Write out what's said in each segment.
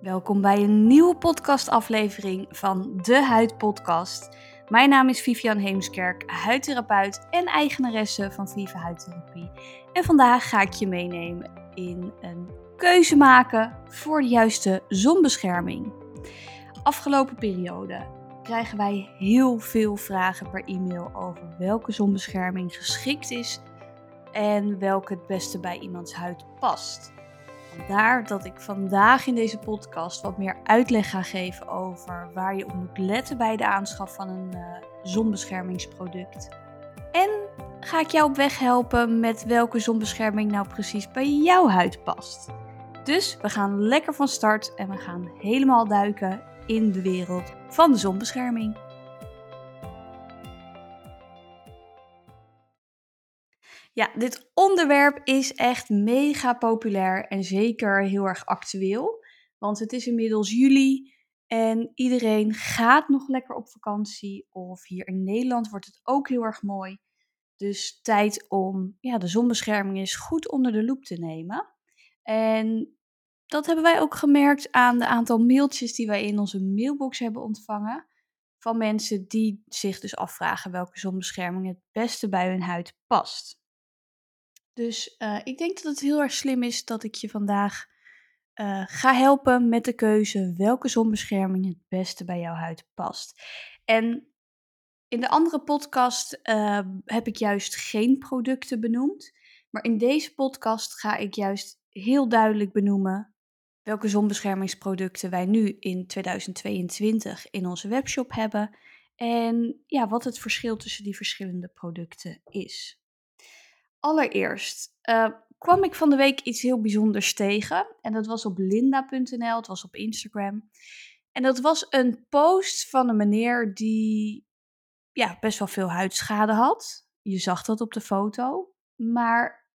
Welkom bij een nieuwe podcastaflevering van De Huid Podcast. Mijn naam is Vivian Heemskerk, huidtherapeut en eigenaresse van Viva Huidtherapie. En vandaag ga ik je meenemen in een keuze maken voor de juiste zonbescherming. Afgelopen periode krijgen wij heel veel vragen per e-mail over welke zonbescherming geschikt is en welke het beste bij iemands huid past. Vandaar dat ik vandaag in deze podcast wat meer uitleg ga geven over waar je op moet letten bij de aanschaf van een uh, zonbeschermingsproduct. En ga ik jou op weg helpen met welke zonbescherming nou precies bij jouw huid past. Dus we gaan lekker van start en we gaan helemaal duiken in de wereld van de zonbescherming. Ja, dit onderwerp is echt mega populair en zeker heel erg actueel. Want het is inmiddels juli en iedereen gaat nog lekker op vakantie. Of hier in Nederland wordt het ook heel erg mooi. Dus tijd om ja, de zonbescherming eens goed onder de loep te nemen. En dat hebben wij ook gemerkt aan de aantal mailtjes die wij in onze mailbox hebben ontvangen. Van mensen die zich dus afvragen welke zonbescherming het beste bij hun huid past. Dus uh, ik denk dat het heel erg slim is dat ik je vandaag uh, ga helpen met de keuze welke zonbescherming het beste bij jouw huid past. En in de andere podcast uh, heb ik juist geen producten benoemd. Maar in deze podcast ga ik juist heel duidelijk benoemen welke zonbeschermingsproducten wij nu in 2022 in onze webshop hebben. En ja, wat het verschil tussen die verschillende producten is. Allereerst uh, kwam ik van de week iets heel bijzonders tegen. En dat was op linda.nl, het was op Instagram. En dat was een post van een meneer die ja, best wel veel huidschade had. Je zag dat op de foto. Maar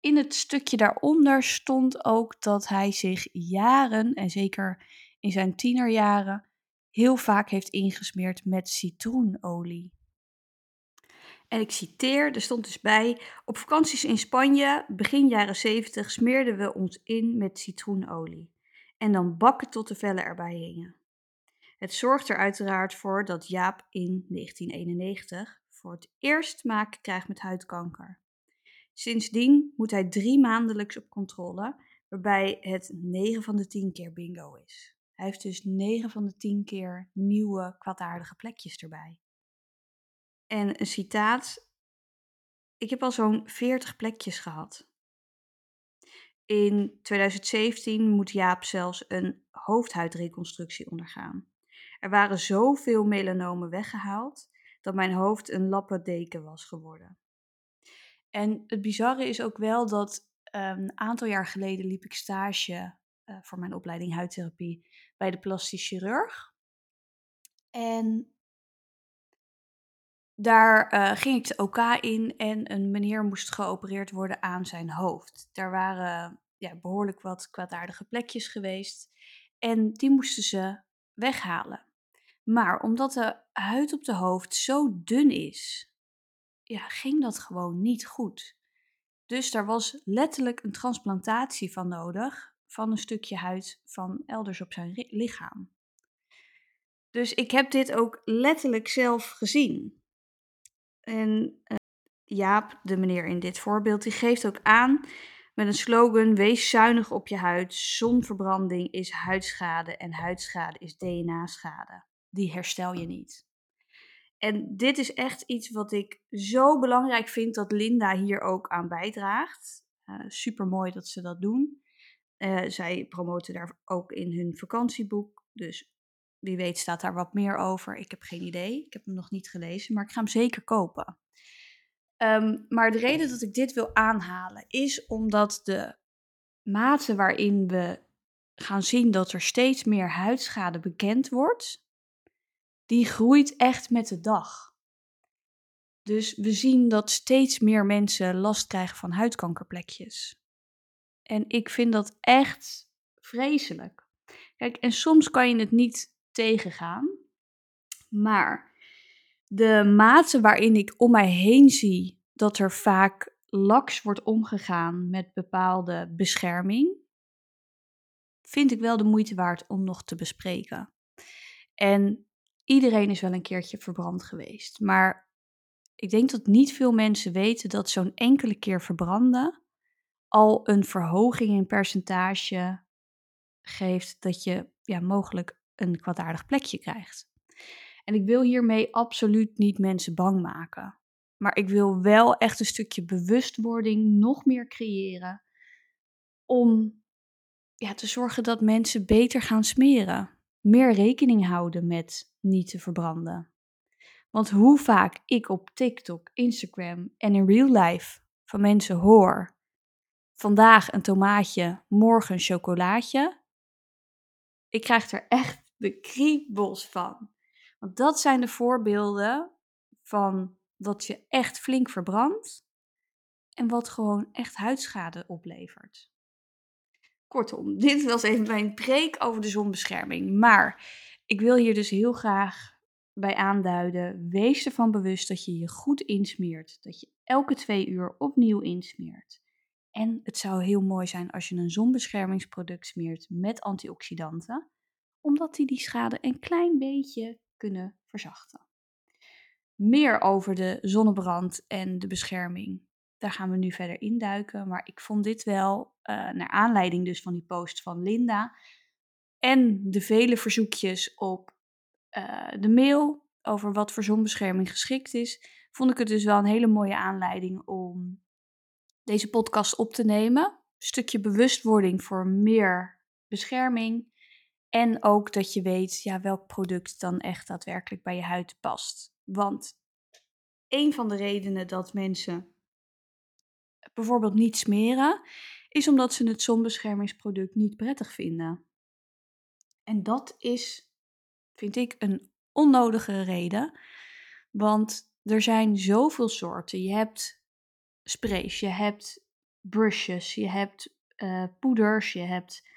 in het stukje daaronder stond ook dat hij zich jaren, en zeker in zijn tienerjaren, heel vaak heeft ingesmeerd met citroenolie. En ik citeer, er stond dus bij: Op vakanties in Spanje, begin jaren 70, smeerden we ons in met citroenolie. En dan bakken tot de vellen erbij hingen. Het zorgt er uiteraard voor dat Jaap in 1991 voor het eerst maken krijgt met huidkanker. Sindsdien moet hij drie maandelijks op controle, waarbij het 9 van de 10 keer bingo is. Hij heeft dus 9 van de 10 keer nieuwe kwaadaardige plekjes erbij. En een citaat. Ik heb al zo'n 40 plekjes gehad. In 2017 moet Jaap zelfs een hoofdhuidreconstructie ondergaan. Er waren zoveel melanomen weggehaald dat mijn hoofd een lappendeken was geworden. En het bizarre is ook wel dat ehm, een aantal jaar geleden liep ik stage uh, voor mijn opleiding huidtherapie bij de plastisch chirurg. En daar uh, ging ik de OK in en een meneer moest geopereerd worden aan zijn hoofd. Daar waren ja, behoorlijk wat kwaadaardige plekjes geweest en die moesten ze weghalen. Maar omdat de huid op de hoofd zo dun is, ja, ging dat gewoon niet goed. Dus daar was letterlijk een transplantatie van nodig van een stukje huid van elders op zijn lichaam. Dus ik heb dit ook letterlijk zelf gezien. En uh, Jaap, de meneer in dit voorbeeld, die geeft ook aan met een slogan: Wees zuinig op je huid. Zonverbranding is huidschade en huidschade is DNA-schade. Die herstel je niet. En dit is echt iets wat ik zo belangrijk vind dat Linda hier ook aan bijdraagt. Uh, Super mooi dat ze dat doen. Uh, zij promoten daar ook in hun vakantieboek. Dus wie weet staat daar wat meer over. Ik heb geen idee. Ik heb hem nog niet gelezen, maar ik ga hem zeker kopen. Um, maar de reden dat ik dit wil aanhalen is omdat de mate waarin we gaan zien dat er steeds meer huidschade bekend wordt, die groeit echt met de dag. Dus we zien dat steeds meer mensen last krijgen van huidkankerplekjes. En ik vind dat echt vreselijk. Kijk, en soms kan je het niet tegengaan. Maar de mate waarin ik om mij heen zie dat er vaak laks wordt omgegaan met bepaalde bescherming, vind ik wel de moeite waard om nog te bespreken. En iedereen is wel een keertje verbrand geweest. Maar ik denk dat niet veel mensen weten dat zo'n enkele keer verbranden al een verhoging in percentage geeft dat je ja, mogelijk een kwaadaardig plekje krijgt. En ik wil hiermee absoluut niet mensen bang maken. Maar ik wil wel echt een stukje bewustwording nog meer creëren om ja, te zorgen dat mensen beter gaan smeren. Meer rekening houden met niet te verbranden. Want hoe vaak ik op TikTok, Instagram en in real life van mensen hoor: vandaag een tomaatje, morgen een chocolaatje. Ik krijg er echt de kriebels van. Want dat zijn de voorbeelden van dat je echt flink verbrandt en wat gewoon echt huidschade oplevert. Kortom, dit was even mijn preek over de zonbescherming. Maar ik wil hier dus heel graag bij aanduiden: wees ervan bewust dat je je goed insmeert. Dat je elke twee uur opnieuw insmeert. En het zou heel mooi zijn als je een zonbeschermingsproduct smeert met antioxidanten, omdat die die schade een klein beetje kunnen verzachten. Meer over de zonnebrand en de bescherming. Daar gaan we nu verder induiken. Maar ik vond dit wel, uh, naar aanleiding dus van die post van Linda. En de vele verzoekjes op uh, de mail over wat voor zonbescherming geschikt is. Vond ik het dus wel een hele mooie aanleiding om deze podcast op te nemen. Een stukje bewustwording voor meer bescherming. En ook dat je weet ja, welk product dan echt daadwerkelijk bij je huid past. Want een van de redenen dat mensen bijvoorbeeld niet smeren, is omdat ze het zonbeschermingsproduct niet prettig vinden. En dat is, vind ik, een onnodige reden. Want er zijn zoveel soorten. Je hebt sprays, je hebt brushes, je hebt uh, poeders, je hebt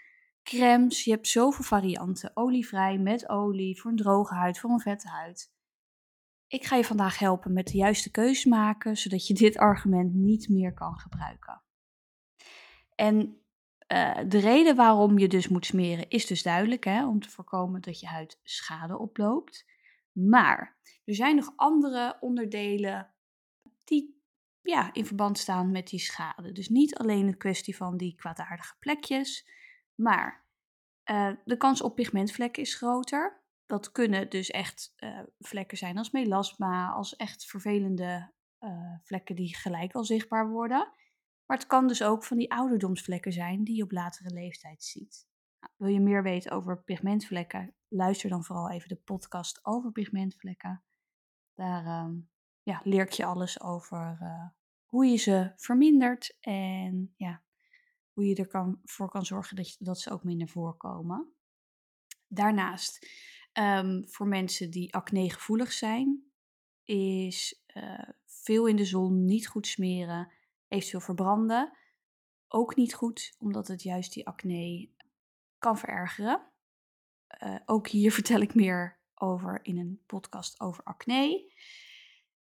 crèmes. Je hebt zoveel varianten. Olievrij, met olie, voor een droge huid, voor een vette huid. Ik ga je vandaag helpen met de juiste keuze maken, zodat je dit argument niet meer kan gebruiken. En uh, de reden waarom je dus moet smeren is dus duidelijk, hè, om te voorkomen dat je huid schade oploopt. Maar er zijn nog andere onderdelen die ja, in verband staan met die schade. Dus niet alleen een kwestie van die kwaadaardige plekjes, maar uh, de kans op pigmentvlekken is groter dat kunnen dus echt uh, vlekken zijn als melasma, als echt vervelende uh, vlekken die gelijk al zichtbaar worden. Maar het kan dus ook van die ouderdomsvlekken zijn die je op latere leeftijd ziet. Nou, wil je meer weten over pigmentvlekken? Luister dan vooral even de podcast over pigmentvlekken. Daar uh, ja, leer ik je alles over hoe je ze vermindert en ja, hoe je ervoor kan, kan zorgen dat, je, dat ze ook minder voorkomen. Daarnaast Um, voor mensen die acne-gevoelig zijn, is uh, veel in de zon, niet goed smeren, eventueel verbranden. Ook niet goed, omdat het juist die acne kan verergeren. Uh, ook hier vertel ik meer over in een podcast over acne.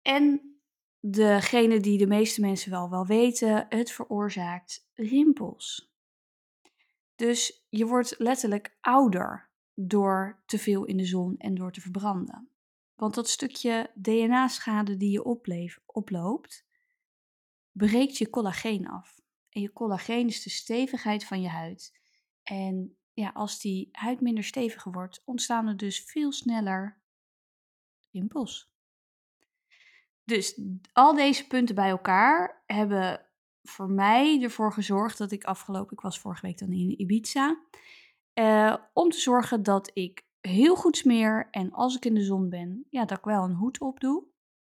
En degene die de meeste mensen wel wel weten, het veroorzaakt rimpels. Dus je wordt letterlijk ouder door te veel in de zon en door te verbranden. Want dat stukje DNA-schade die je opleef, oploopt, breekt je collageen af. En je collageen is de stevigheid van je huid. En ja, als die huid minder stevig wordt, ontstaan er dus veel sneller rimpels. Dus al deze punten bij elkaar hebben voor mij ervoor gezorgd dat ik afgelopen, ik was vorige week dan in Ibiza, uh, om te zorgen dat ik heel goed smeer en als ik in de zon ben, ja, dat ik wel een hoed op doe.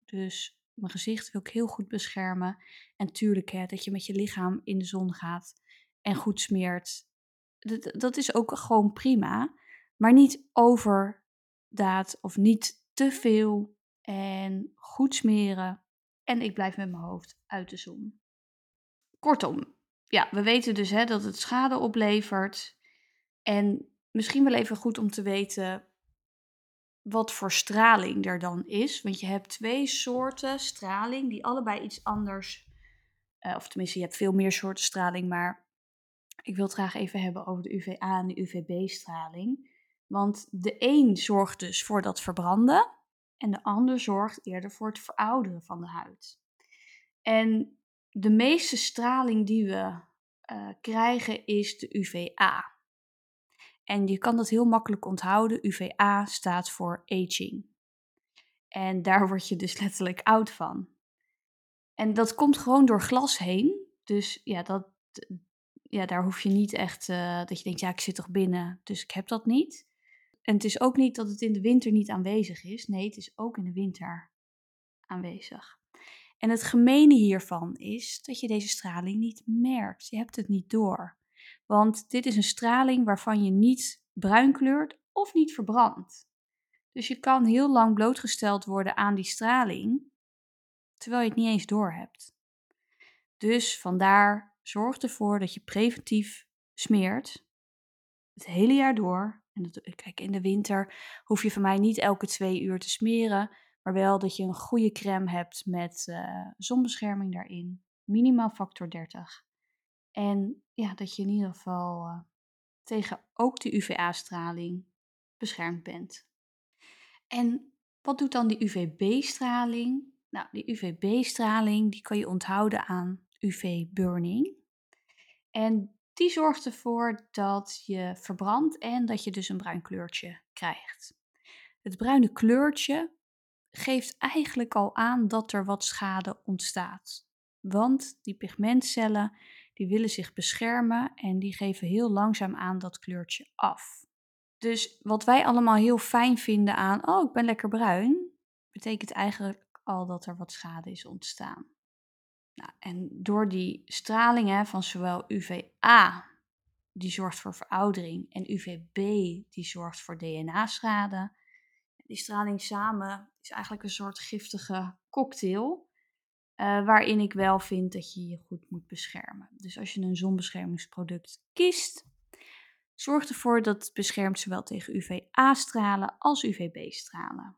Dus mijn gezicht wil ik heel goed beschermen. En tuurlijk, hè, dat je met je lichaam in de zon gaat en goed smeert. Dat, dat is ook gewoon prima. Maar niet overdaad of niet te veel. En goed smeren. En ik blijf met mijn hoofd uit de zon. Kortom, ja, we weten dus hè, dat het schade oplevert. En misschien wel even goed om te weten wat voor straling er dan is. Want je hebt twee soorten straling die allebei iets anders, uh, of tenminste je hebt veel meer soorten straling, maar Ik wil het graag even hebben over de UVA en de UVB-straling. Want de een zorgt dus voor dat verbranden en de ander zorgt eerder voor het verouderen van de huid. En de meeste straling die we uh, krijgen is de UVA. En je kan dat heel makkelijk onthouden. UVA staat voor aging. En daar word je dus letterlijk oud van. En dat komt gewoon door glas heen. Dus ja, dat, ja daar hoef je niet echt uh, dat je denkt, ja, ik zit toch binnen, dus ik heb dat niet. En het is ook niet dat het in de winter niet aanwezig is. Nee, het is ook in de winter aanwezig. En het gemene hiervan is dat je deze straling niet merkt. Je hebt het niet door. Want dit is een straling waarvan je niet bruin kleurt of niet verbrandt. Dus je kan heel lang blootgesteld worden aan die straling, terwijl je het niet eens door hebt. Dus vandaar zorg ervoor dat je preventief smeert, het hele jaar door. En dat, kijk, in de winter hoef je van mij niet elke twee uur te smeren, maar wel dat je een goede crème hebt met uh, zonbescherming daarin, minimaal factor 30. En ja, dat je in ieder geval uh, tegen ook de UVA-straling beschermd bent. En wat doet dan die UVB-straling? Nou, die UVB-straling die kan je onthouden aan UV-burning. En die zorgt ervoor dat je verbrandt en dat je dus een bruin kleurtje krijgt. Het bruine kleurtje geeft eigenlijk al aan dat er wat schade ontstaat. Want die pigmentcellen die willen zich beschermen en die geven heel langzaam aan dat kleurtje af. Dus wat wij allemaal heel fijn vinden aan, oh ik ben lekker bruin, betekent eigenlijk al dat er wat schade is ontstaan. Nou, en door die stralingen van zowel UVA, die zorgt voor veroudering, en UVB, die zorgt voor DNA-schade, die straling samen is eigenlijk een soort giftige cocktail. Uh, waarin ik wel vind dat je je goed moet beschermen. Dus als je een zonbeschermingsproduct kiest, zorg ervoor dat het beschermt zowel tegen UVA-stralen als UVB-stralen.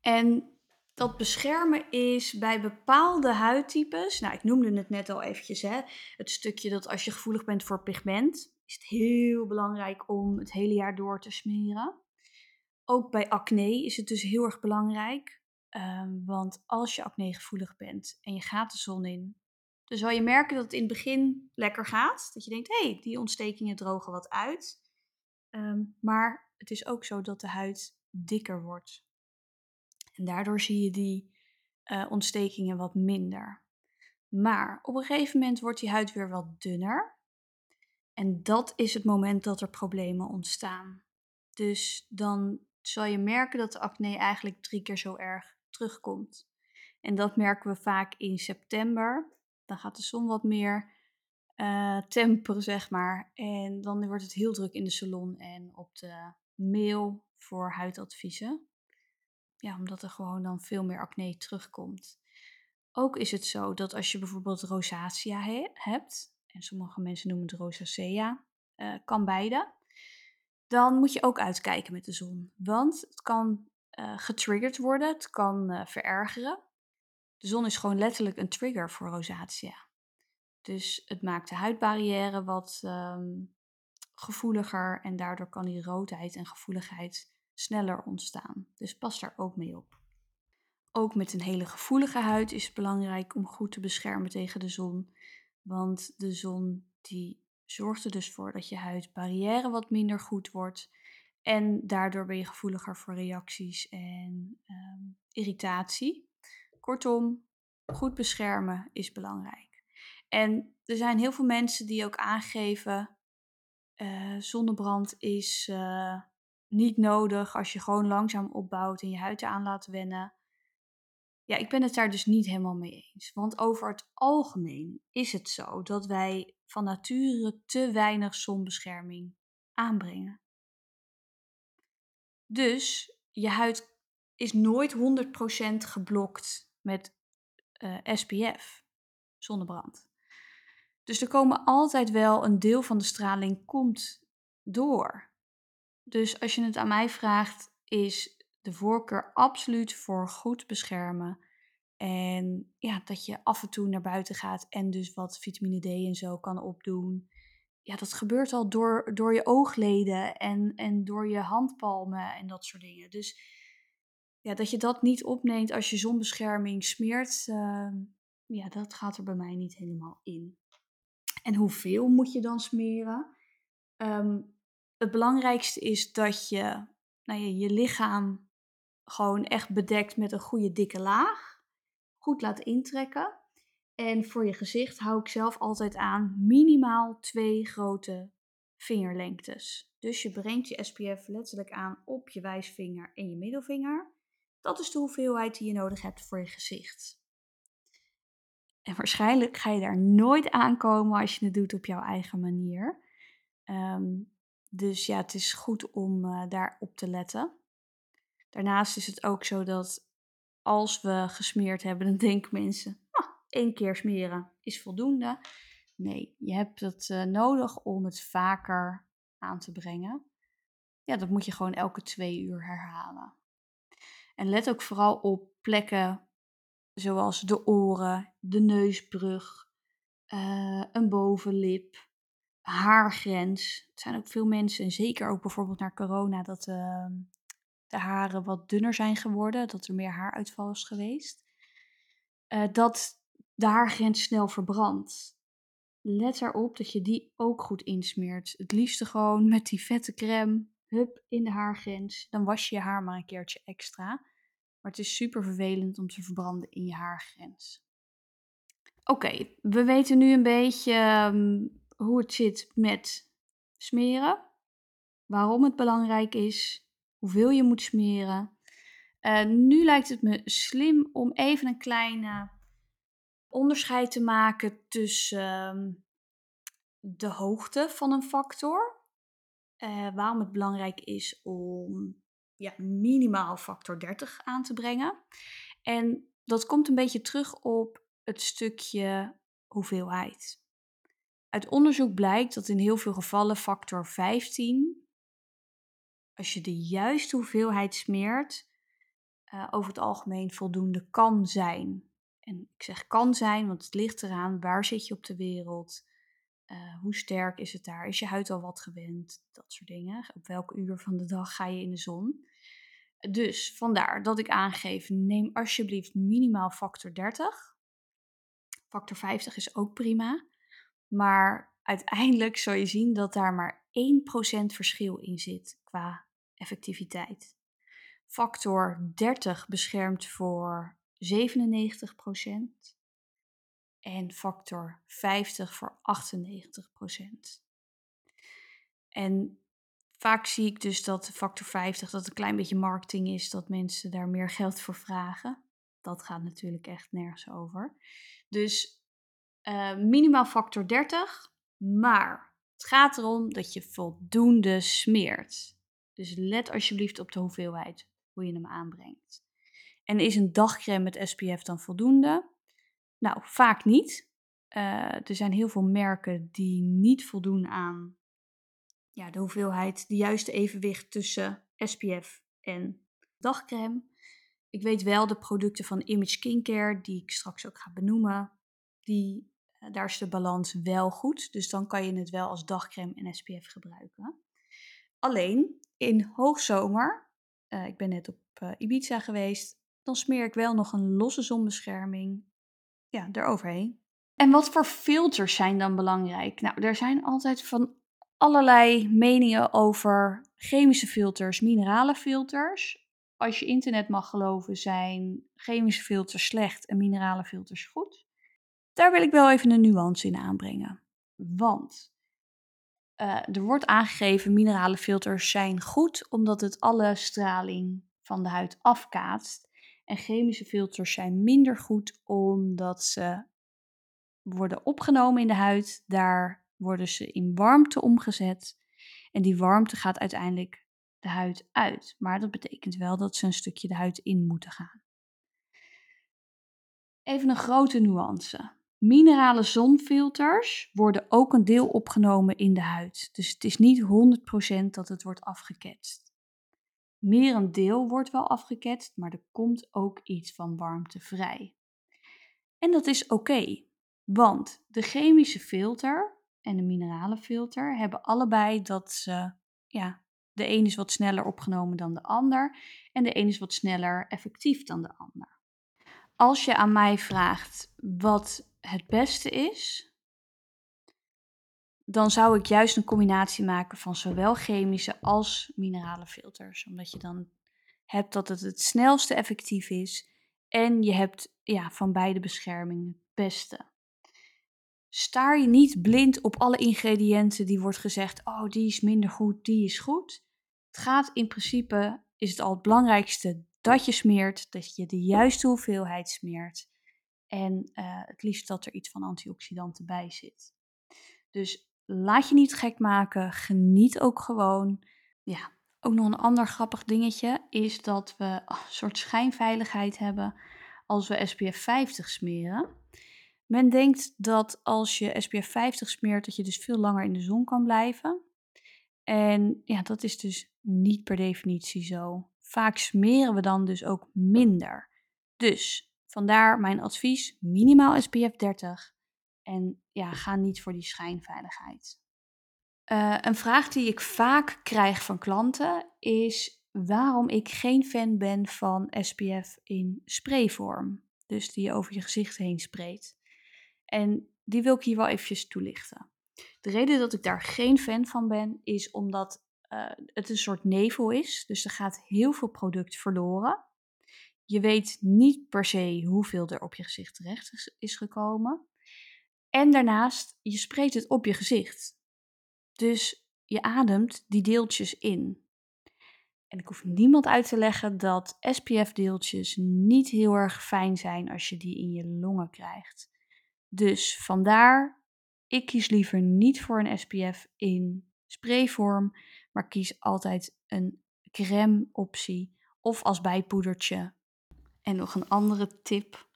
En dat beschermen is bij bepaalde huidtypes, nou ik noemde het net al eventjes, hè, het stukje dat als je gevoelig bent voor pigment, is het heel belangrijk om het hele jaar door te smeren. Ook bij acne is het dus heel erg belangrijk, um, want als je acne gevoelig bent en je gaat de zon in, dan zal je merken dat het in het begin lekker gaat. Dat je denkt, hé, hey, die ontstekingen drogen wat uit. Um, maar het is ook zo dat de huid dikker wordt. En daardoor zie je die uh, ontstekingen wat minder. Maar op een gegeven moment wordt die huid weer wat dunner. En dat is het moment dat er problemen ontstaan. Dus dan zal je merken dat de acne eigenlijk drie keer zo erg terugkomt. En dat merken we vaak in september. Dan gaat de zon wat meer uh, temperen, zeg maar. En dan wordt het heel druk in de salon en op de mail voor huidadviezen. Ja, omdat er gewoon dan veel meer acne terugkomt. Ook is het zo dat als je bijvoorbeeld rosacea he hebt, en sommige mensen noemen het rosacea, uh, kan beide, dan moet je ook uitkijken met de zon. Want het kan uh, getriggerd worden, het kan uh, verergeren. De zon is gewoon letterlijk een trigger voor rosacea. Dus het maakt de huidbarrière wat um, gevoeliger en daardoor kan die roodheid en gevoeligheid sneller ontstaan. Dus pas daar ook mee op. Ook met een hele gevoelige huid is het belangrijk om goed te beschermen tegen de zon. Want de zon die zorgt er dus voor dat je huidbarrière wat minder goed wordt. En daardoor ben je gevoeliger voor reacties en um, irritatie. Kortom, goed beschermen is belangrijk. En er zijn heel veel mensen die ook aangeven: uh, zonnebrand is uh, niet nodig als je gewoon langzaam opbouwt en je huid eraan laat wennen. Ja, ik ben het daar dus niet helemaal mee eens. Want over het algemeen is het zo dat wij van nature te weinig zonbescherming aanbrengen. Dus je huid is nooit 100% geblokt met eh, SPF, zonnebrand. Dus er komen altijd wel een deel van de straling komt door. Dus als je het aan mij vraagt, is de voorkeur absoluut voor goed beschermen. En ja, dat je af en toe naar buiten gaat en dus wat vitamine D en zo kan opdoen. ja, dat gebeurt al door, door je oogleden en, en door je handpalmen en dat soort dingen. Dus ja, dat je dat niet opneemt als je zonbescherming smeert, ehm, ja, dat gaat er bij mij niet helemaal in. En hoeveel moet je dan smeren? Het belangrijkste is dat je nou ja, je lichaam gewoon echt bedekt met een goede dikke laag. Goed laat intrekken. En voor je gezicht hou ik zelf altijd aan minimaal twee grote vingerlengtes. Dus je brengt je SPF letterlijk aan op je wijsvinger en je middelvinger. Dat is de hoeveelheid die je nodig hebt voor je gezicht. En waarschijnlijk ga je daar nooit aankomen als je het doet op jouw eigen manier. Ehm, dus ja, het is goed om uh, daarop te letten. Daarnaast is het ook zo dat als we gesmeerd hebben, dan denken mensen, ah, één keer smeren is voldoende. Nee, je hebt het uh, nodig om het vaker aan te brengen. Ja, dat moet je gewoon elke twee uur herhalen. En let ook vooral op plekken zoals de oren, de neusbrug, uh, een bovenlip, haargrens. Het zijn ook veel mensen, en zeker ook bijvoorbeeld naar corona, dat uh, de haren wat dunner zijn geworden, dat er meer haaruitval is geweest. Uh, dat de haargrens snel verbrandt. Let erop dat je die ook goed insmeert. Het liefste gewoon met die vette crème, hup, in de haargrens. Dan was je je haar maar een keertje extra. Maar het is super vervelend om te verbranden in je haargrens. Oké, we weten nu een beetje um, hoe het zit met smeren. Waarom het belangrijk is. Hoeveel je moet smeren. Uh, nu lijkt het me slim om even een kleine onderscheid te maken tussen uh, de hoogte van een factor. Uh, waarom het belangrijk is om ja, minimaal factor 30 aan te brengen. En dat komt een beetje terug op het stukje hoeveelheid. Uit onderzoek blijkt dat in heel veel gevallen factor 15, als je de juiste hoeveelheid smeert, uh, over het algemeen voldoende kan zijn. En ik zeg kan zijn, want het ligt eraan waar zit je op de wereld, uh, hoe sterk is het daar, is je huid al wat gewend, dat soort dingen. Op welke uur van de dag ga je in de zon? Dus vandaar dat ik aangeef, neem alsjeblieft minimaal factor 30. Factor 50 is ook prima. Maar uiteindelijk zul je zien dat daar maar 1% verschil in zit qua effectiviteit. Factor 30 beschermt voor 97% en factor 50 voor 98%. En vaak zie ik dus dat factor 50 dat een klein beetje marketing is, dat mensen daar meer geld voor vragen. Dat gaat natuurlijk echt nergens over. Dus uh, minimaal factor 30, maar het gaat erom dat je voldoende smeert. Dus let alsjeblieft op de hoeveelheid, hoe je hem aanbrengt. En is een dagcrème met SPF dan voldoende? Nou, vaak niet. Uh, er zijn heel veel merken die niet voldoen aan ja, de hoeveelheid, de juiste evenwicht tussen SPF en dagcrème. Ik weet wel de producten van Image Skincare, die ik straks ook ga benoemen, die, daar is de balans wel goed. Dus dan kan je het wel als dagcrème en SPF gebruiken. Alleen in hoogzomer, uh, ik ben net op Ibiza geweest, dan smeer ik wel nog een losse zonbescherming ja, eroverheen. En wat voor filters zijn dan belangrijk? Nou, er zijn altijd van allerlei meningen over chemische filters, minerale filters. Als je internet mag geloven, zijn chemische filters slecht en minerale filters goed. Daar wil ik wel even een nuance in aanbrengen. Want uh, er wordt aangegeven, minerale filters zijn goed omdat het alle straling van de huid afkaatst. En chemische filters zijn minder goed omdat ze worden opgenomen in de huid. Daar worden ze in warmte omgezet. En die warmte gaat uiteindelijk de huid uit. Maar dat betekent wel dat ze een stukje de huid in moeten gaan. Even een grote nuance. Minerale zonfilters worden ook een deel opgenomen in de huid. Dus het is niet 100% dat het wordt afgeketst. Meer een deel wordt wel afgeketst, maar er komt ook iets van warmte vrij. En dat is oké, want de chemische filter en een mineralenfilter hebben allebei dat ze, ja, de een is wat sneller opgenomen dan de ander en de een is wat sneller effectief dan de ander. Als je aan mij vraagt wat het beste is, dan zou ik juist een combinatie maken van zowel chemische als mineralenfilters. Omdat je dan hebt dat het het snelste effectief is en je hebt ja, van beide bescherming het beste. Staar je niet blind op alle ingrediënten die wordt gezegd, oh die is minder goed, die is goed. Het gaat in principe, is het al het belangrijkste dat je smeert, dat je de juiste hoeveelheid smeert. En uh, het liefst dat er iets van antioxidanten bij zit. Dus laat je niet gek maken, geniet ook gewoon. Ja, ook nog een ander grappig dingetje is dat we een soort schijnveiligheid hebben als we SPF 50 smeren. Men denkt dat als je SPF 50 smeert, dat je dus veel langer in de zon kan blijven. En ja, dat is dus niet per definitie zo. Vaak smeren we dan dus ook minder. Dus vandaar mijn advies: minimaal SPF 30. En ja, ga niet voor die schijnveiligheid. Uh, een vraag die ik vaak krijg van klanten is waarom ik geen fan ben van SPF in sprayvorm. Dus die je over je gezicht heen spreekt. En die wil ik hier wel eventjes toelichten. De reden dat ik daar geen fan van ben, is omdat uh, het een soort nevel is. Dus er gaat heel veel product verloren. Je weet niet per se hoeveel er op je gezicht terecht is gekomen. En daarnaast, je spreekt het op je gezicht. Dus je ademt die deeltjes in. En ik hoef niemand uit te leggen dat SPF-deeltjes niet heel erg fijn zijn als je die in je longen krijgt. Dus vandaar, ik kies liever niet voor een SPF in sprayvorm, maar kies altijd een crème-optie of als bijpoedertje. En nog een andere tip.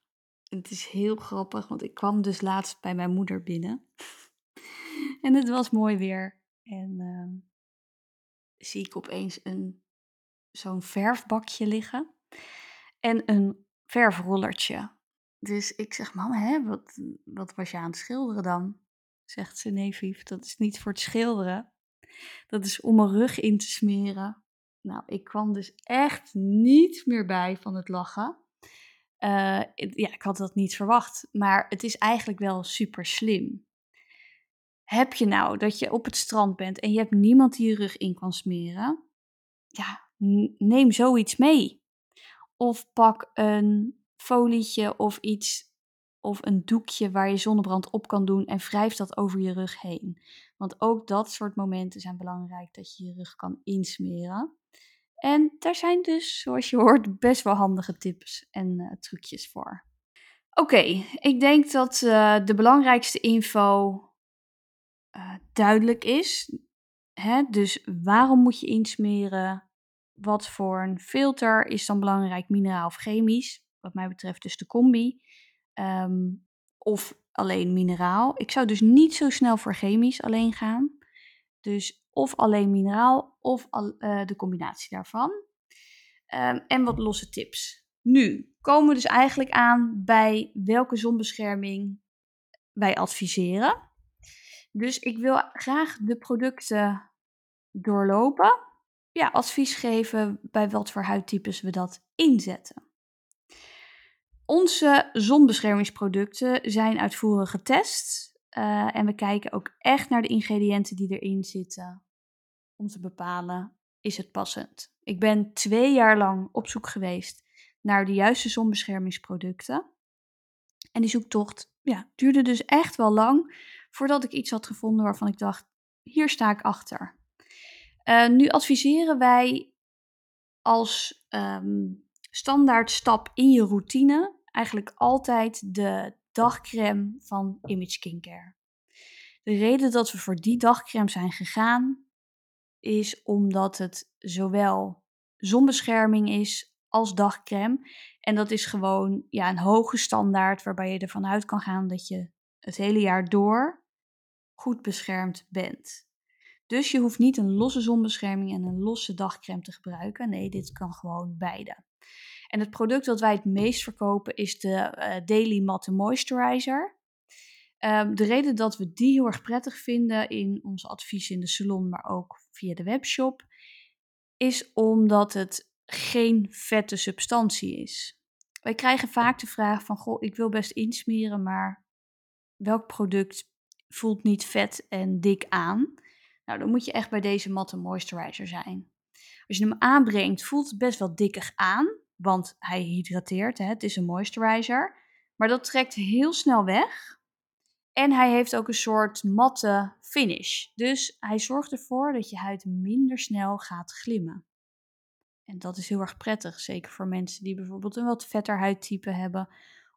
Het is heel grappig, want ik kwam dus laatst bij mijn moeder binnen. en het was mooi weer. En uh, zie ik opeens een, zo'n verfbakje liggen. En een verfrollertje. Dus ik zeg, mama, hè, wat, wat was je aan het schilderen dan? Zegt ze, nee Vief, dat is niet voor het schilderen. Dat is om mijn rug in te smeren. Nou, ik kwam dus echt niet meer bij van het lachen. Uh, ja, ik had dat niet verwacht, maar het is eigenlijk wel super slim. Heb je nou dat je op het strand bent en je hebt niemand die je rug in kan smeren? Ja, neem zoiets mee. Of pak een folietje of iets of een doekje waar je zonnebrand op kan doen en wrijf dat over je rug heen. Want ook dat soort momenten zijn belangrijk dat je je rug kan insmeren. En daar zijn dus, zoals je hoort, best wel handige tips en uh, trucjes voor. Oké, ik denk dat uh, de belangrijkste info uh, duidelijk is. Hè? Dus waarom moet je insmeren? Wat voor een filter is dan belangrijk, mineraal of chemisch? Wat mij betreft dus de combi. Um, of alleen mineraal. Ik zou dus niet zo snel voor chemisch alleen gaan. Dus of alleen mineraal of uh, de combinatie daarvan. Um, en wat losse tips. Nu komen we dus eigenlijk aan bij welke zonbescherming wij adviseren. Dus ik wil graag de producten doorlopen. Ja, advies geven bij wat voor huidtypes we dat inzetten. Onze zonbeschermingsproducten zijn uitvoerig getest. Uh, en we kijken ook echt naar de ingrediënten die erin zitten. Om te bepalen, is het passend? Ik ben twee jaar lang op zoek geweest naar de juiste zonbeschermingsproducten. En die zoektocht ja, duurde dus echt wel lang voordat ik iets had gevonden waarvan ik dacht, hier sta ik achter. Uh, nu adviseren wij als um, standaard stap in je routine eigenlijk altijd de dagcreme van Image Skincare. De reden dat we voor die dagcreme zijn gegaan is omdat het zowel zonbescherming is als dagcreme. En dat is gewoon ja, een hoge standaard waarbij je ervan uit kan gaan dat je het hele jaar door goed beschermd bent. Dus je hoeft niet een losse zonbescherming en een losse dagcreme te gebruiken. Nee, dit kan gewoon beide. En het product dat wij het meest verkopen is de uh, Daily Matte Moisturizer. Ehm, de reden dat we die heel erg prettig vinden in onze advies in de salon, maar ook via de webshop, is omdat het geen vette substantie is. Wij krijgen vaak de vraag van, goh, ik wil best insmeren, maar welk product voelt niet vet en dik aan? Nou, dan moet je echt bij deze matte moisturizer zijn. Als je hem aanbrengt, voelt het best wel dikkig aan, want hij hydrateert, hè? het is een moisturizer. Maar dat trekt heel snel weg. En hij heeft ook een soort matte finish. Dus hij zorgt ervoor dat je huid minder snel gaat glimmen. En dat is heel erg prettig, zeker voor mensen die bijvoorbeeld een wat vetter huidtype hebben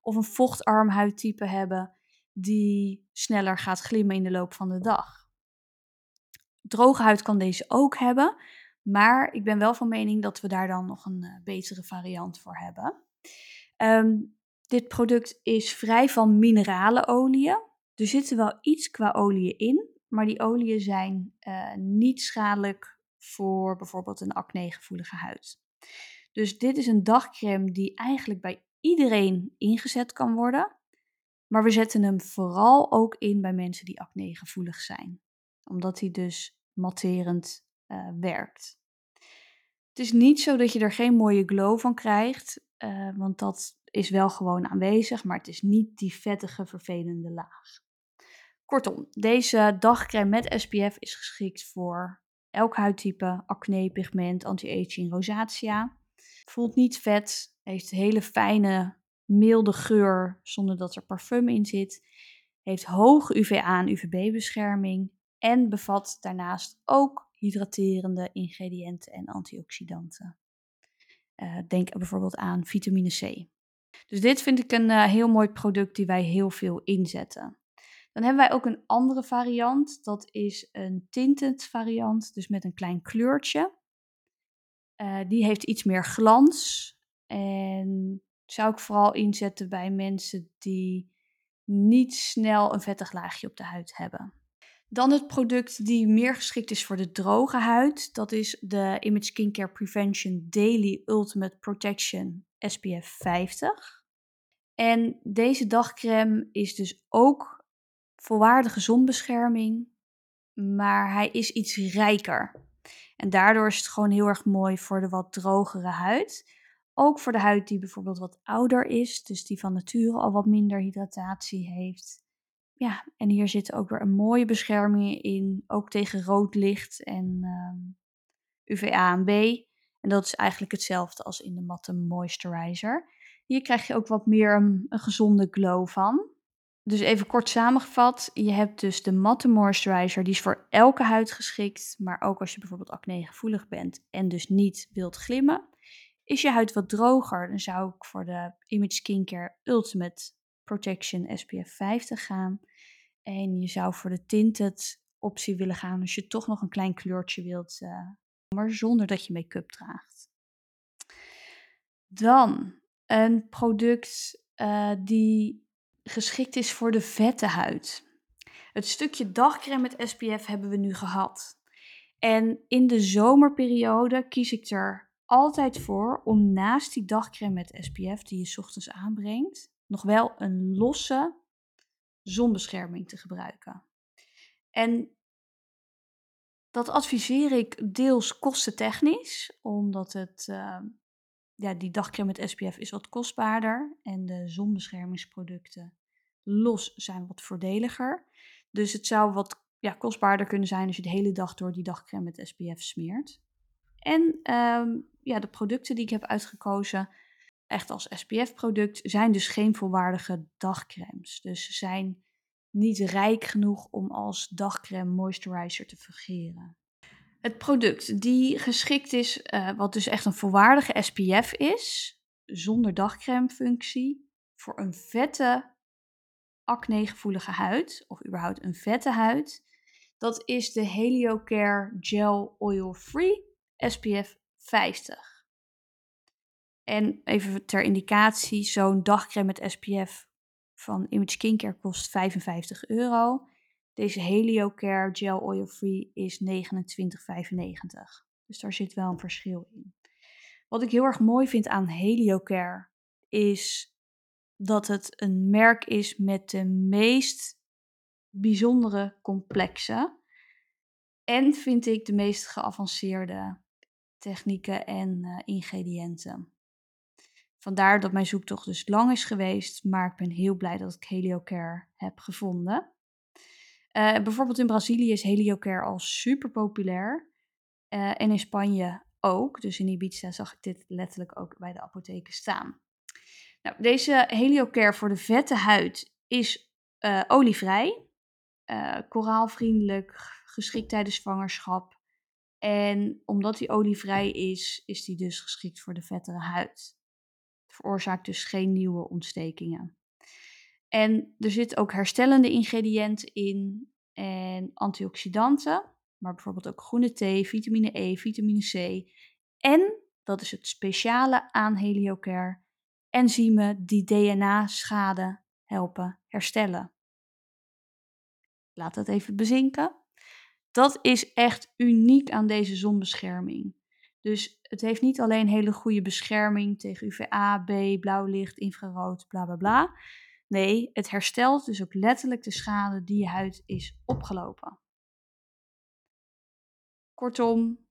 of een vochtarm huidtype hebben die sneller gaat glimmen in de loop van de dag. Droge huid kan deze ook hebben, maar ik ben wel van mening dat we daar dan nog een uh, betere variant voor hebben. Um, dit product is vrij van mineralenolie. Er zitten wel iets qua olie in, maar die oliën zijn uh, niet schadelijk voor bijvoorbeeld een acne-gevoelige huid. Dus dit is een dagcreme die eigenlijk bij iedereen ingezet kan worden. Maar we zetten hem vooral ook in bij mensen die acne-gevoelig zijn. Omdat hij dus matterend uh, werkt. Het is niet zo dat je er geen mooie glow van krijgt, uh, want dat is wel gewoon aanwezig, maar het is niet die vettige, vervelende laag. Kortom, deze dagcreme met SPF is geschikt voor elk huidtype, acne, pigment, anti-aging, rosacea. Voelt niet vet, heeft hele fijne, milde geur zonder dat er parfum in zit. Heeft hoge UVA en UVB-bescherming en bevat daarnaast ook hydraterende ingrediënten en antioxidanten. Uh, denk bijvoorbeeld aan vitamine C. Dus dit vind ik een uh, heel mooi product die wij heel veel inzetten. Dan hebben wij ook een andere variant. Dat is een tinted variant, dus met een klein kleurtje. Uh, die heeft iets meer glans. En zou ik vooral inzetten bij mensen die niet snel een vettig laagje op de huid hebben. Dan het product die meer geschikt is voor de droge huid. Dat is de Image Skincare Prevention Daily Ultimate Protection SPF 50. En deze dagcreme is dus ook volwaardige zonbescherming, maar hij is iets rijker. En daardoor is het gewoon heel erg mooi voor de wat drogere huid. Ook voor de huid die bijvoorbeeld wat ouder is, dus die van nature al wat minder hydratatie heeft. Ja, en hier zit ook weer een mooie bescherming in, ook tegen rood licht en ehm, UVA en B. En dat is eigenlijk hetzelfde als in de matte moisturizer. Hier krijg je ook wat meer een, een gezonde glow van. Dus even kort samengevat, je hebt dus de matte moisturizer, die is voor elke huid geschikt, maar ook als je bijvoorbeeld acne gevoelig bent en dus niet wilt glimmen. Is je huid wat droger, dan zou ik voor de Image Skincare Ultimate Protection SPF 50 gaan. En je zou voor de tinted optie willen gaan als je toch nog een klein kleurtje wilt, uh, maar zonder dat je make-up draagt. Dan een product uh, die geschikt is voor de vette huid. Het stukje dagcreme met SPF hebben we nu gehad. En in de zomerperiode kies ik er altijd voor om naast die dagcreme met SPF die je ochtends aanbrengt, nog wel een losse zonbescherming te gebruiken. En dat adviseer ik deels kostentechnisch, omdat het, uh, ja, die dagcreme met SPF is wat kostbaarder en de zonbeschermingsproducten los zijn wat voordeliger. Dus het zou wat ja, kostbaarder kunnen zijn als je de hele dag door die dagcreme met SPF smeert. En um, ja, de producten die ik heb uitgekozen, echt als SPF-product, zijn dus geen volwaardige dagcremes. Dus ze zijn niet rijk genoeg om als dagcreme moisturizer te fungeren. Het product die geschikt is, uh, wat dus echt een volwaardige SPF is, zonder dagcreme-functie, voor een vette, acne-gevoelige huid, of überhaupt een vette huid, dat is de Heliocare Gel Oil Free SPF 50. En even ter indicatie, zo'n dagcreme met SPF van Image Skincare kost 55 euro. Deze Heliocare Gel Oil Free is 29,95. Dus daar zit wel een verschil in. Wat ik heel erg mooi vind aan Heliocare is dat het een merk is met de meest bijzondere complexen. En vind ik de meest geavanceerde technieken en uh, ingrediënten. Vandaar dat mijn zoektocht dus lang is geweest, maar ik ben heel blij dat ik Heliocare heb gevonden. Uh, bijvoorbeeld in Brazilië is Heliocare al super populair. Uh, en in Spanje ook. Dus in Ibiza zag ik dit letterlijk ook bij de apotheken staan. Nou, deze Heliocare voor de vette huid is uh, olievrij, koraalvriendelijk, geschikt tijdens zwangerschap. En omdat die olievrij is, is die dus geschikt voor de vettere huid. Veroorzaakt dus geen nieuwe ontstekingen. En er zitten ook herstellende ingrediënten in en antioxidanten, maar bijvoorbeeld ook groene thee, vitamine E, vitamine C. En, dat is het speciale aan Heliocare, enzymen die DNA-schade helpen herstellen. Laat dat even bezinken. Dat is echt uniek aan deze zonbescherming. Dus het heeft niet alleen hele goede bescherming tegen UVA, B, blauw licht, infrarood, bla bla bla. Nee, het herstelt dus ook letterlijk de schade die je huid is opgelopen. Kortom,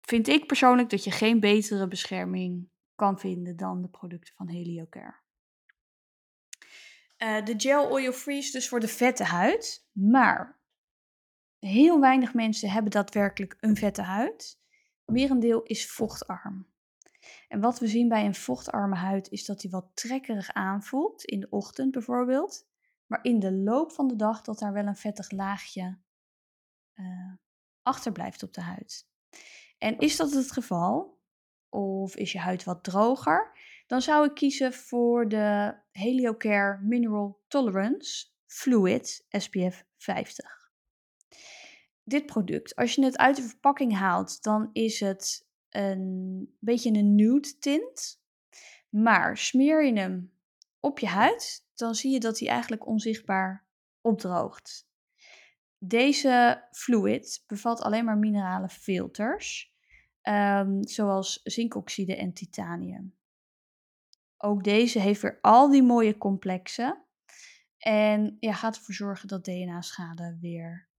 vind ik persoonlijk dat je geen betere bescherming kan vinden dan de producten van Heliocare. Uh, de gel oil free is dus voor de vette huid, maar heel weinig mensen hebben daadwerkelijk een vette huid. Merendeel is vochtarm. En wat we zien bij een vochtarme huid is dat die wat trekkerig aanvoelt, in de ochtend bijvoorbeeld. Maar in de loop van de dag dat daar wel een vettig laagje uh, achterblijft op de huid. En is dat het geval, of is je huid wat droger, dan zou ik kiezen voor de Heliocare Mineral Tolerance Fluid SPF 50. Dit product, als je het uit de verpakking haalt, dan is het een beetje een nude tint. Maar smeer je hem op je huid, dan zie je dat hij eigenlijk onzichtbaar opdroogt. Deze fluid bevat alleen maar minerale filters, um, zoals zinkoxide en titanium. Ook deze heeft weer al die mooie complexen en ja, gaat ervoor zorgen dat DNA-schade weer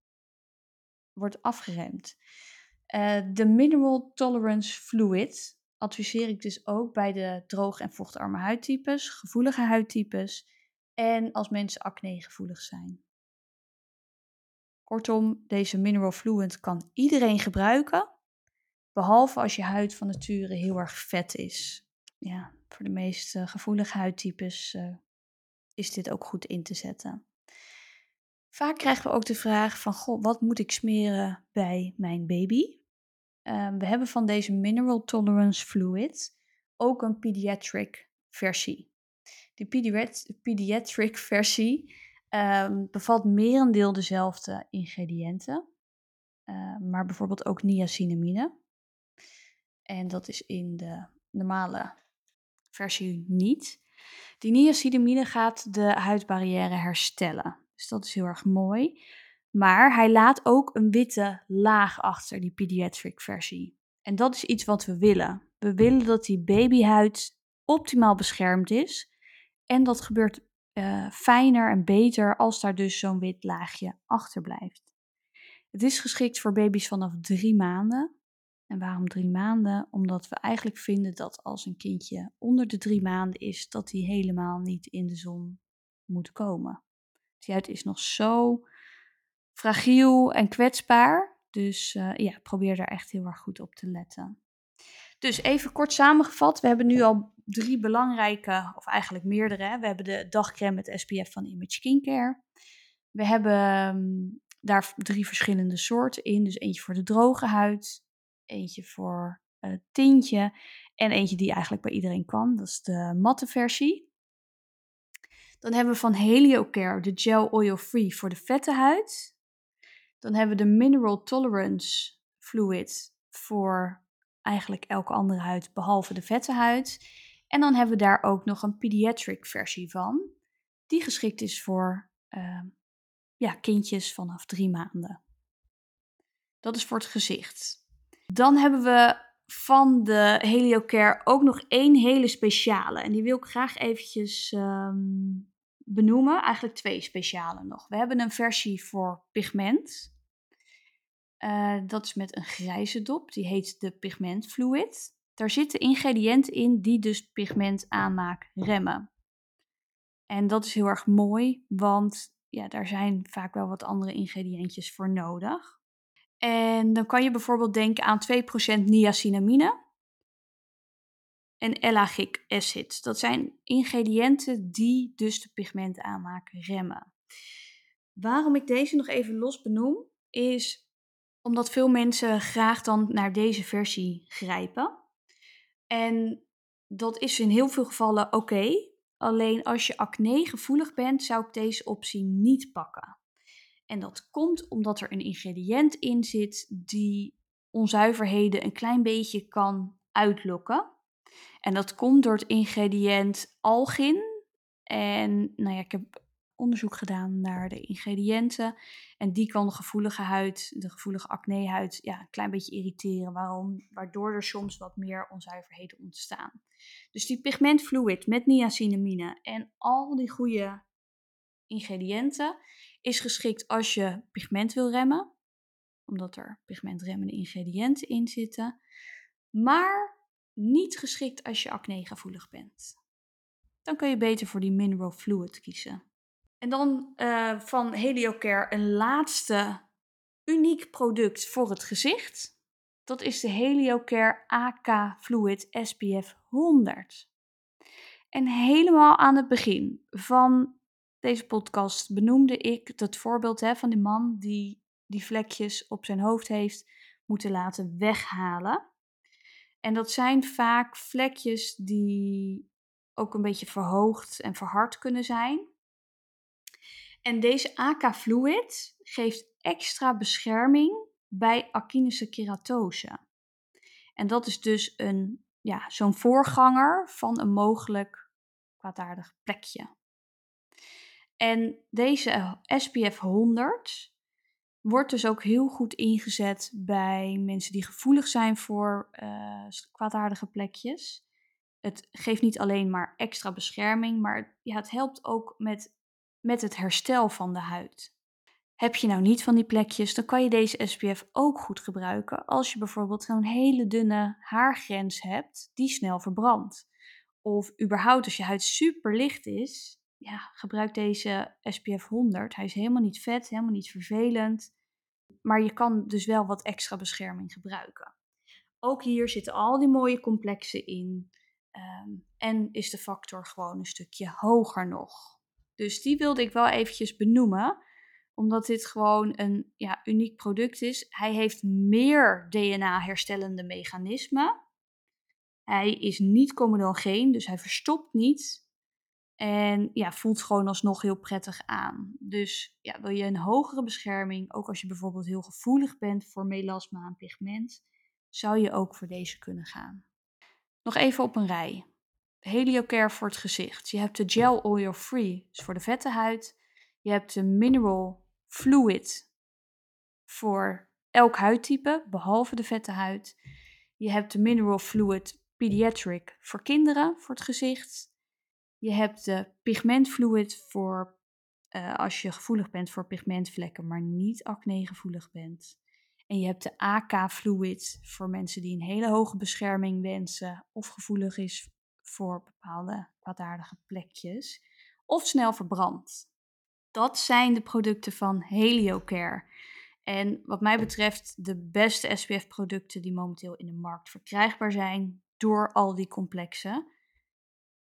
wordt afgeremd. Uh, de Mineral Tolerance Fluid adviseer ik dus ook bij de droog- en vochtarme huidtypes, gevoelige huidtypes en als mensen acne gevoelig zijn. Kortom, deze Mineral Fluid kan iedereen gebruiken, behalve als je huid van nature heel erg vet is. Ja, voor de meest gevoelige huidtypes uh, is dit ook goed in te zetten. Vaak krijgen we ook de vraag van, goh, wat moet ik smeren bij mijn baby? Um, we hebben van deze Mineral Tolerance Fluid ook een pediatric versie. Die pediatric versie um, bevat merendeel dezelfde ingrediënten, uh, maar bijvoorbeeld ook niacinamide. En dat is in de normale versie niet. Die niacinamide gaat de huidbarrière herstellen. Dus dat is heel erg mooi. Maar hij laat ook een witte laag achter, die pediatric versie. En dat is iets wat we willen. We willen dat die babyhuid optimaal beschermd is. En dat gebeurt uh, fijner en beter als daar dus zo'n wit laagje achter blijft. Het is geschikt voor baby's vanaf drie maanden. En waarom drie maanden? Omdat we eigenlijk vinden dat als een kindje onder de drie maanden is, dat hij helemaal niet in de zon moet komen. Die huid is nog zo fragiel en kwetsbaar. Dus uh, ja, probeer daar echt heel erg goed op te letten. Dus even kort samengevat, we hebben nu al drie belangrijke, of eigenlijk meerdere. We hebben de dagcreme met SPF van Image Skincare. We hebben um, daar drie verschillende soorten in. Dus eentje voor de droge huid, eentje voor uh, tintje en eentje die eigenlijk bij iedereen kan. Dat is de matte versie. Dan hebben we van Heliocare de Gel Oil Free voor de vette huid. Dan hebben we de Mineral Tolerance Fluid voor eigenlijk elke andere huid behalve de vette huid. En dan hebben we daar ook nog een pediatric versie van, die geschikt is voor uh, ja, kindjes vanaf drie maanden. Dat is voor het gezicht. Dan hebben we van de Heliocare ook nog één hele speciale. En die wil ik graag eventjes um, benoemen, eigenlijk twee speciale nog. We hebben een versie voor pigment. Uh, dat is met een grijze dop, die heet de Pigment Fluid. Daar zitten ingrediënten in die dus pigment aanmaak remmen. En dat is heel erg mooi, want ja, daar zijn vaak wel wat andere ingrediëntjes voor nodig. En dan kan je bijvoorbeeld denken aan 2% niacinamide en elagic acid. Dat zijn ingrediënten die dus de pigmentaanmaak remmen. Waarom ik deze nog even los benoem, is omdat veel mensen graag dan naar deze versie grijpen. En dat is in heel veel gevallen oké. Alleen als je acne gevoelig bent, zou ik deze optie niet pakken. En dat komt omdat er een ingrediënt in zit die onzuiverheden een klein beetje kan uitlokken. En dat komt door het ingrediënt algin. En nou ja, ik heb onderzoek gedaan naar de ingrediënten. En die kan de gevoelige huid, de gevoelige acnehuid, ja, een klein beetje irriteren. Waarom? Waardoor er soms wat meer onzuiverheden ontstaan. Dus die pigmentfluid met niacinamine en al die goede ingrediënten is geschikt als je pigment wil remmen. Omdat er pigmentremmende ingrediënten in zitten. Maar niet geschikt als je acnegevoelig bent. Dan kun je beter voor die mineral fluid kiezen. En dan uh, van Heliocare een laatste uniek product voor het gezicht. Dat is de Heliocare AK Fluid SPF 100. En helemaal aan het begin van deze podcast benoemde ik dat voorbeeld hè, van die man die die vlekjes op zijn hoofd heeft moeten laten weghalen. En dat zijn vaak vlekjes die ook een beetje verhoogd en verhard kunnen zijn. En deze AK Fluid geeft extra bescherming bij aquinische keratose. En dat is dus een, ja, zo'n voorganger van een mogelijk kwaadaardig plekje. En deze SPF 100 wordt dus ook heel goed ingezet bij mensen die gevoelig zijn voor uh, kwaadaardige plekjes. Het geeft niet alleen maar extra bescherming, maar ja, het helpt ook met, met het herstel van de huid. Heb je nou niet van die plekjes, dan kan je deze SPF ook goed gebruiken als je bijvoorbeeld zo'n hele dunne haargrens hebt die snel verbrandt. Of überhaupt als je huid super licht is, ja, gebruik deze SPF 100. Hij is helemaal niet vet, helemaal niet vervelend. Maar je kan dus wel wat extra bescherming gebruiken. Ook hier zitten al die mooie complexen in. Ehm, en is de factor gewoon een stukje hoger nog. Dus die wilde ik wel eventjes benoemen. Omdat dit gewoon een ja, uniek product is. Hij heeft meer DNA-herstellende mechanismen. Hij is niet comedogeen, dus hij verstopt niet. En ja, voelt gewoon alsnog heel prettig aan. Dus ja, wil je een hogere bescherming, ook als je bijvoorbeeld heel gevoelig bent voor melasma en pigment, zou je ook voor deze kunnen gaan. Nog even op een rij. Heliocare voor het gezicht. Je hebt de Gel Oil Free, dus voor de vette huid. Je hebt de Mineral Fluid voor elk huidtype, behalve de vette huid. Je hebt de Mineral Fluid Pediatric voor kinderen, voor het gezicht. Je hebt de pigmentfluid voor uh, als je gevoelig bent voor pigmentvlekken, maar niet acne-gevoelig bent. En je hebt de AK-fluid voor mensen die een hele hoge bescherming wensen of gevoelig is voor bepaalde kwaadaardige plekjes of snel verbrandt. Dat zijn de producten van Heliocare. En wat mij betreft de beste SPF-producten die momenteel in de markt verkrijgbaar zijn door al die complexen.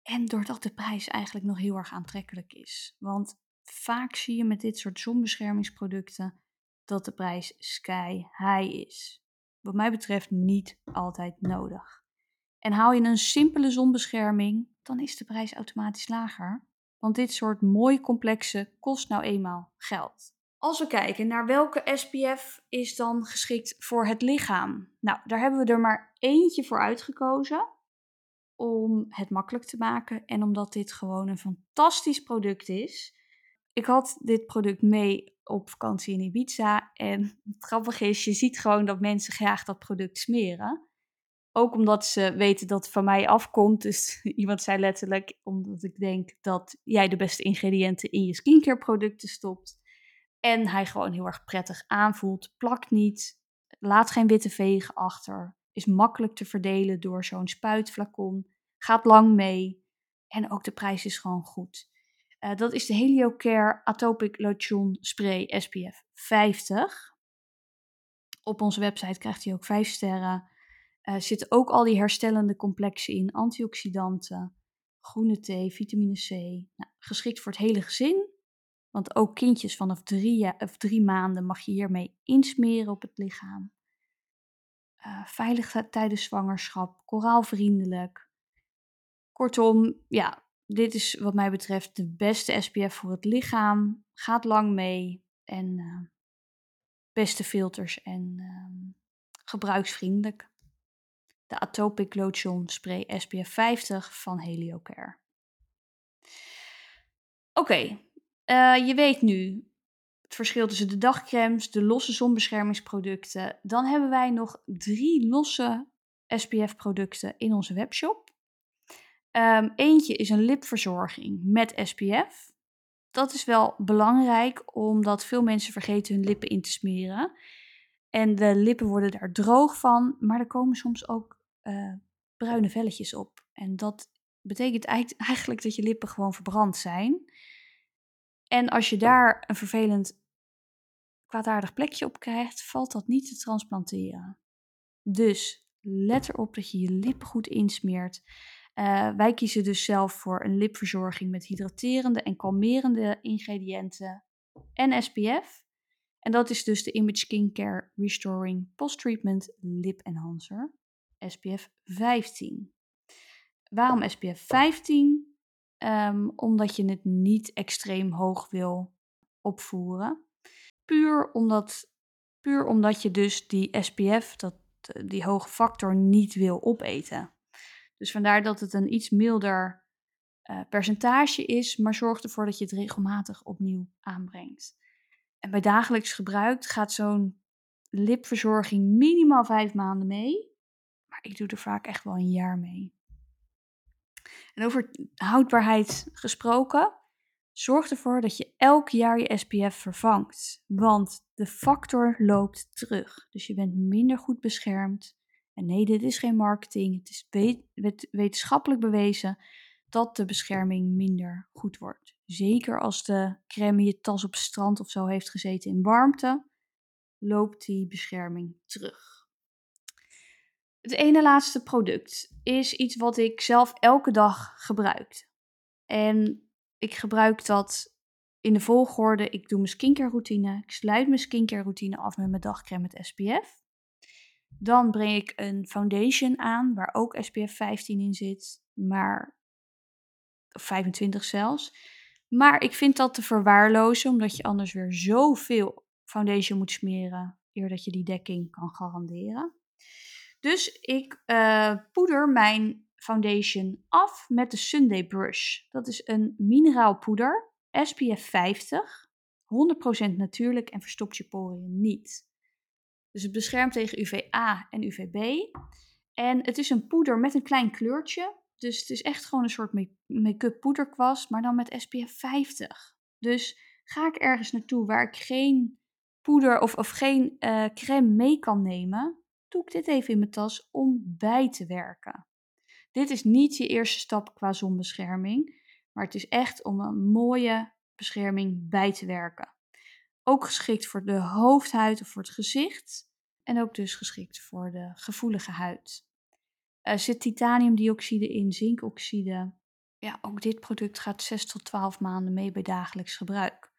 En doordat de prijs eigenlijk nog heel erg aantrekkelijk is. Want vaak zie je met dit soort zonbeschermingsproducten dat de prijs sky high is. Wat mij betreft niet altijd nodig. En haal je een simpele zonbescherming, dan is de prijs automatisch lager. Want dit soort mooie complexe kost nou eenmaal geld. Als we kijken naar welke SPF is dan geschikt voor het lichaam. Nou, daar hebben we er maar eentje voor uitgekozen om het makkelijk te maken en omdat dit gewoon een fantastisch product is. Ik had dit product mee op vakantie in Ibiza en het grappige is, je ziet gewoon dat mensen graag dat product smeren. Ook omdat ze weten dat het van mij afkomt. Dus iemand zei letterlijk, omdat ik denk dat jij de beste ingrediënten in je skincare producten stopt. En hij gewoon heel erg prettig aanvoelt. Plakt niet. Laat geen witte vegen achter. Is makkelijk te verdelen door zo'n spuitflacon. Gaat lang mee. En ook de prijs is gewoon goed. Uh, dat is de Heliocare Atopic Lotion Spray SPF 50. Op onze website krijgt hij ook 5 sterren. Uh, zitten ook al die herstellende complexen in, antioxidanten, groene thee, vitamine C. Nou, geschikt voor het hele gezin, want ook kindjes vanaf drie, of drie maanden mag je hiermee insmeren op het lichaam. Uh, veilig tijdens zwangerschap, koraalvriendelijk. Kortom, ja, dit is wat mij betreft de beste SPF voor het lichaam. Gaat lang mee en uh, beste filters en uh, gebruiksvriendelijk de Atopic Lotion Spray SPF 50 van Heliocare. Oké, uh, je weet nu het verschil tussen de dagcremes, de losse zonbeschermingsproducten. Dan hebben wij nog drie losse SPF-producten in onze webshop. Um, eentje is een lipverzorging met SPF. Dat is wel belangrijk omdat veel mensen vergeten hun lippen in te smeren. En de lippen worden daar droog van, maar er komen soms ook uh, bruine velletjes op. En dat betekent eigenlijk dat je lippen gewoon verbrand zijn. En als je daar een vervelend kwaadaardig plekje op krijgt, valt dat niet te transplanteren. Dus let erop dat je je lippen goed insmeert. Uh, wij kiezen dus zelf voor een lipverzorging met hydraterende en kalmerende ingrediënten en SPF. En dat is dus de Image Skincare Restoring Post-Treatment Lip Enhancer. SPF 15. Waarom SPF 15? Um, omdat je het niet extreem hoog wil opvoeren. Puur omdat, puur omdat je dus die SPF, dat, die hoge factor, niet wil opeten. Dus vandaar dat het een iets milder uh, percentage is, maar zorg ervoor dat je het regelmatig opnieuw aanbrengt. En bij dagelijks gebruik gaat zo'n lipverzorging minimaal vijf maanden mee ik doe er vaak echt wel een jaar mee. En over houdbaarheid gesproken, zorg ervoor dat je elk jaar je SPF vervangt. Want de factor loopt terug. Dus je bent minder goed beschermd. En nee, dit is geen marketing. Het is wetenschappelijk bewezen dat de bescherming minder goed wordt. Zeker als de crème je tas op strand of zo heeft gezeten in warmte, loopt die bescherming terug. Het ene laatste product is iets wat ik zelf elke dag gebruik. En ik gebruik dat in de volgorde. Ik doe mijn skincare routine. Ik sluit mijn skincare routine af met mijn dagcreme met SPF. Dan breng ik een foundation aan waar ook SPF 15 in zit, maar 25 zelfs. Maar ik vind dat te verwaarlozen, omdat je anders weer zoveel foundation moet smeren eer dat je die dekking kan garanderen. Dus ik uh, poeder mijn foundation af met de Sunday Brush. Dat is een mineraal poeder, SPF 50, 100% natuurlijk en verstopt je poriën niet. Dus het beschermt tegen UVA en UVB. En het is een poeder met een klein kleurtje. Dus het is echt gewoon een soort make-up poederkwast, maar dan met SPF 50. Dus ga ik ergens naartoe waar ik geen poeder of, of geen uh, crème mee kan nemen, doe ik dit even in mijn tas om bij te werken. Dit is niet je eerste stap qua zonbescherming, maar het is echt om een mooie bescherming bij te werken. Ook geschikt voor de hoofdhuid of voor het gezicht en ook dus geschikt voor de gevoelige huid. Er zit titaniumdioxide in, zinkoxide. Ja, ook dit product gaat 6 tot 12 maanden mee bij dagelijks gebruik.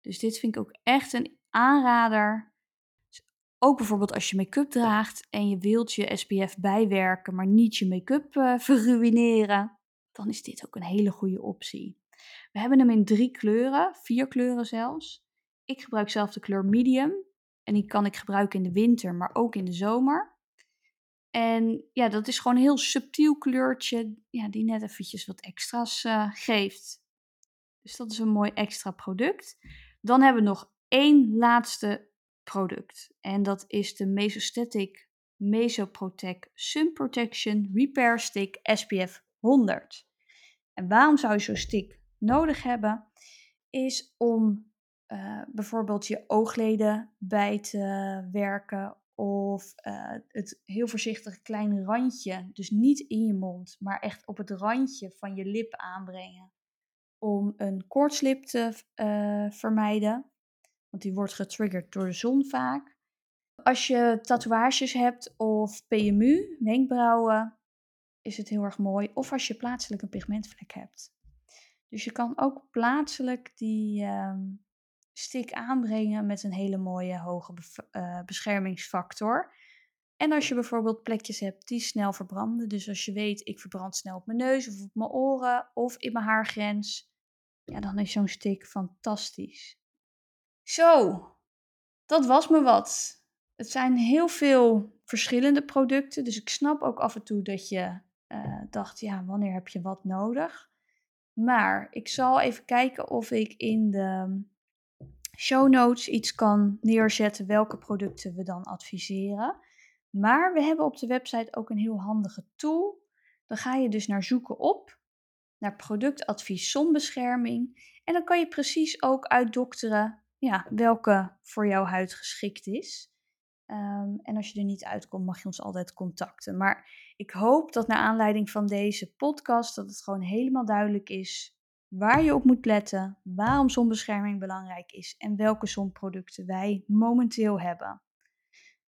Dus dit vind ik ook echt een aanrader ook bijvoorbeeld als je make-up draagt en je wilt je SPF bijwerken, maar niet je make-up uh, verruineren, dan is dit ook een hele goede optie. We hebben hem in drie kleuren, vier kleuren zelfs. Ik gebruik zelf de kleur medium en die kan ik gebruiken in de winter, maar ook in de zomer. En ja, dat is gewoon een heel subtiel kleurtje, ja, die net eventjes wat extra's uh, geeft. Dus dat is een mooi extra product. Dan hebben we nog één laatste product. En dat is de Mesostatic Mesoprotect Sun Protection Repair Stick SPF 100. En waarom zou je zo'n stick nodig hebben? Is om uh, bijvoorbeeld je oogleden bij te werken of uh, het heel voorzichtig kleine randje, dus niet in je mond, maar echt op het randje van je lip aanbrengen. Om een koortslip te uh, vermijden, want die wordt getriggerd door de zon vaak. Als je tatoeages hebt of PMU, wenkbrauwen, is het heel erg mooi. Of als je plaatselijk een pigmentvlek hebt. Dus je kan ook plaatselijk die uh, stick aanbrengen met een hele mooie hoge uh, beschermingsfactor. En als je bijvoorbeeld plekjes hebt die snel verbranden, dus als je weet ik verbrand snel op mijn neus of op mijn oren of in mijn haargrens, ja, dan is zo'n stick fantastisch. Zo, dat was me wat. Het zijn heel veel verschillende producten, dus ik snap ook af en toe dat je uh, dacht, ja, wanneer heb je wat nodig? Maar ik zal even kijken of ik in de show notes iets kan neerzetten welke producten we dan adviseren. Maar we hebben op de website ook een heel handige tool. Dan ga je dus naar zoeken op, naar productadvies zonbescherming. En dan kan je precies ook uitdokteren ja, welke voor jouw huid geschikt is. Um, en als je er niet uitkomt, mag je ons altijd contacten. Maar ik hoop dat naar aanleiding van deze podcast, dat het gewoon helemaal duidelijk is waar je op moet letten, waarom zonbescherming belangrijk is en welke zonproducten wij momenteel hebben.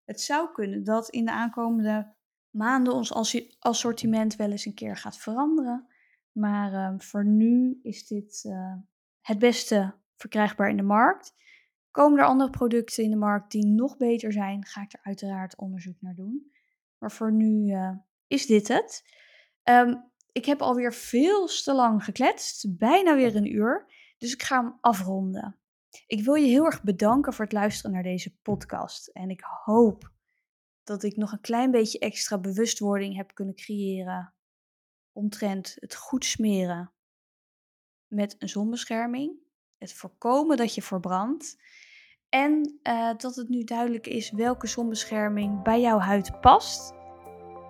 Het zou kunnen dat in de aankomende maanden ons assortiment wel eens een keer gaat veranderen. Maar uh, voor nu is dit uh, het beste verkrijgbaar in de markt. Komen er andere producten in de markt die nog beter zijn, ga ik er uiteraard onderzoek naar doen. Maar voor nu uh, is dit het. Um, ik heb alweer veel te lang gekletst, bijna weer een uur, dus ik ga hem afronden. Ik wil je heel erg bedanken voor het luisteren naar deze podcast. En ik hoop dat ik nog een klein beetje extra bewustwording heb kunnen creëren omtrent het goed smeren met een zonbescherming. Het voorkomen dat je verbrandt. En uh, dat het nu duidelijk is welke zonbescherming bij jouw huid past.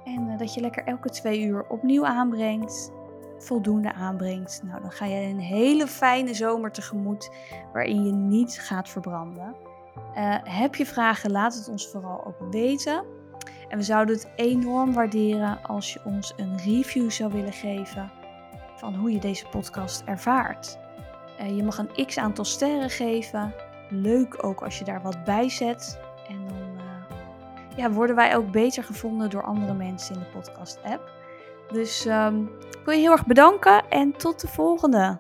En uh, dat je lekker elke twee uur opnieuw aanbrengt. Voldoende aanbrengt. Nou, dan ga je een hele fijne zomer tegemoet. Waarin je niet gaat verbranden. Uh, heb je vragen? Laat het ons vooral ook weten. En we zouden het enorm waarderen als je ons een review zou willen geven. Van hoe je deze podcast ervaart. Je mag een x aantal sterren geven leuk ook als je daar wat bij zet. En dan uh, ja, worden wij ook beter gevonden door andere mensen in de podcast-app. Dus um, ik wil je heel erg bedanken en tot de volgende.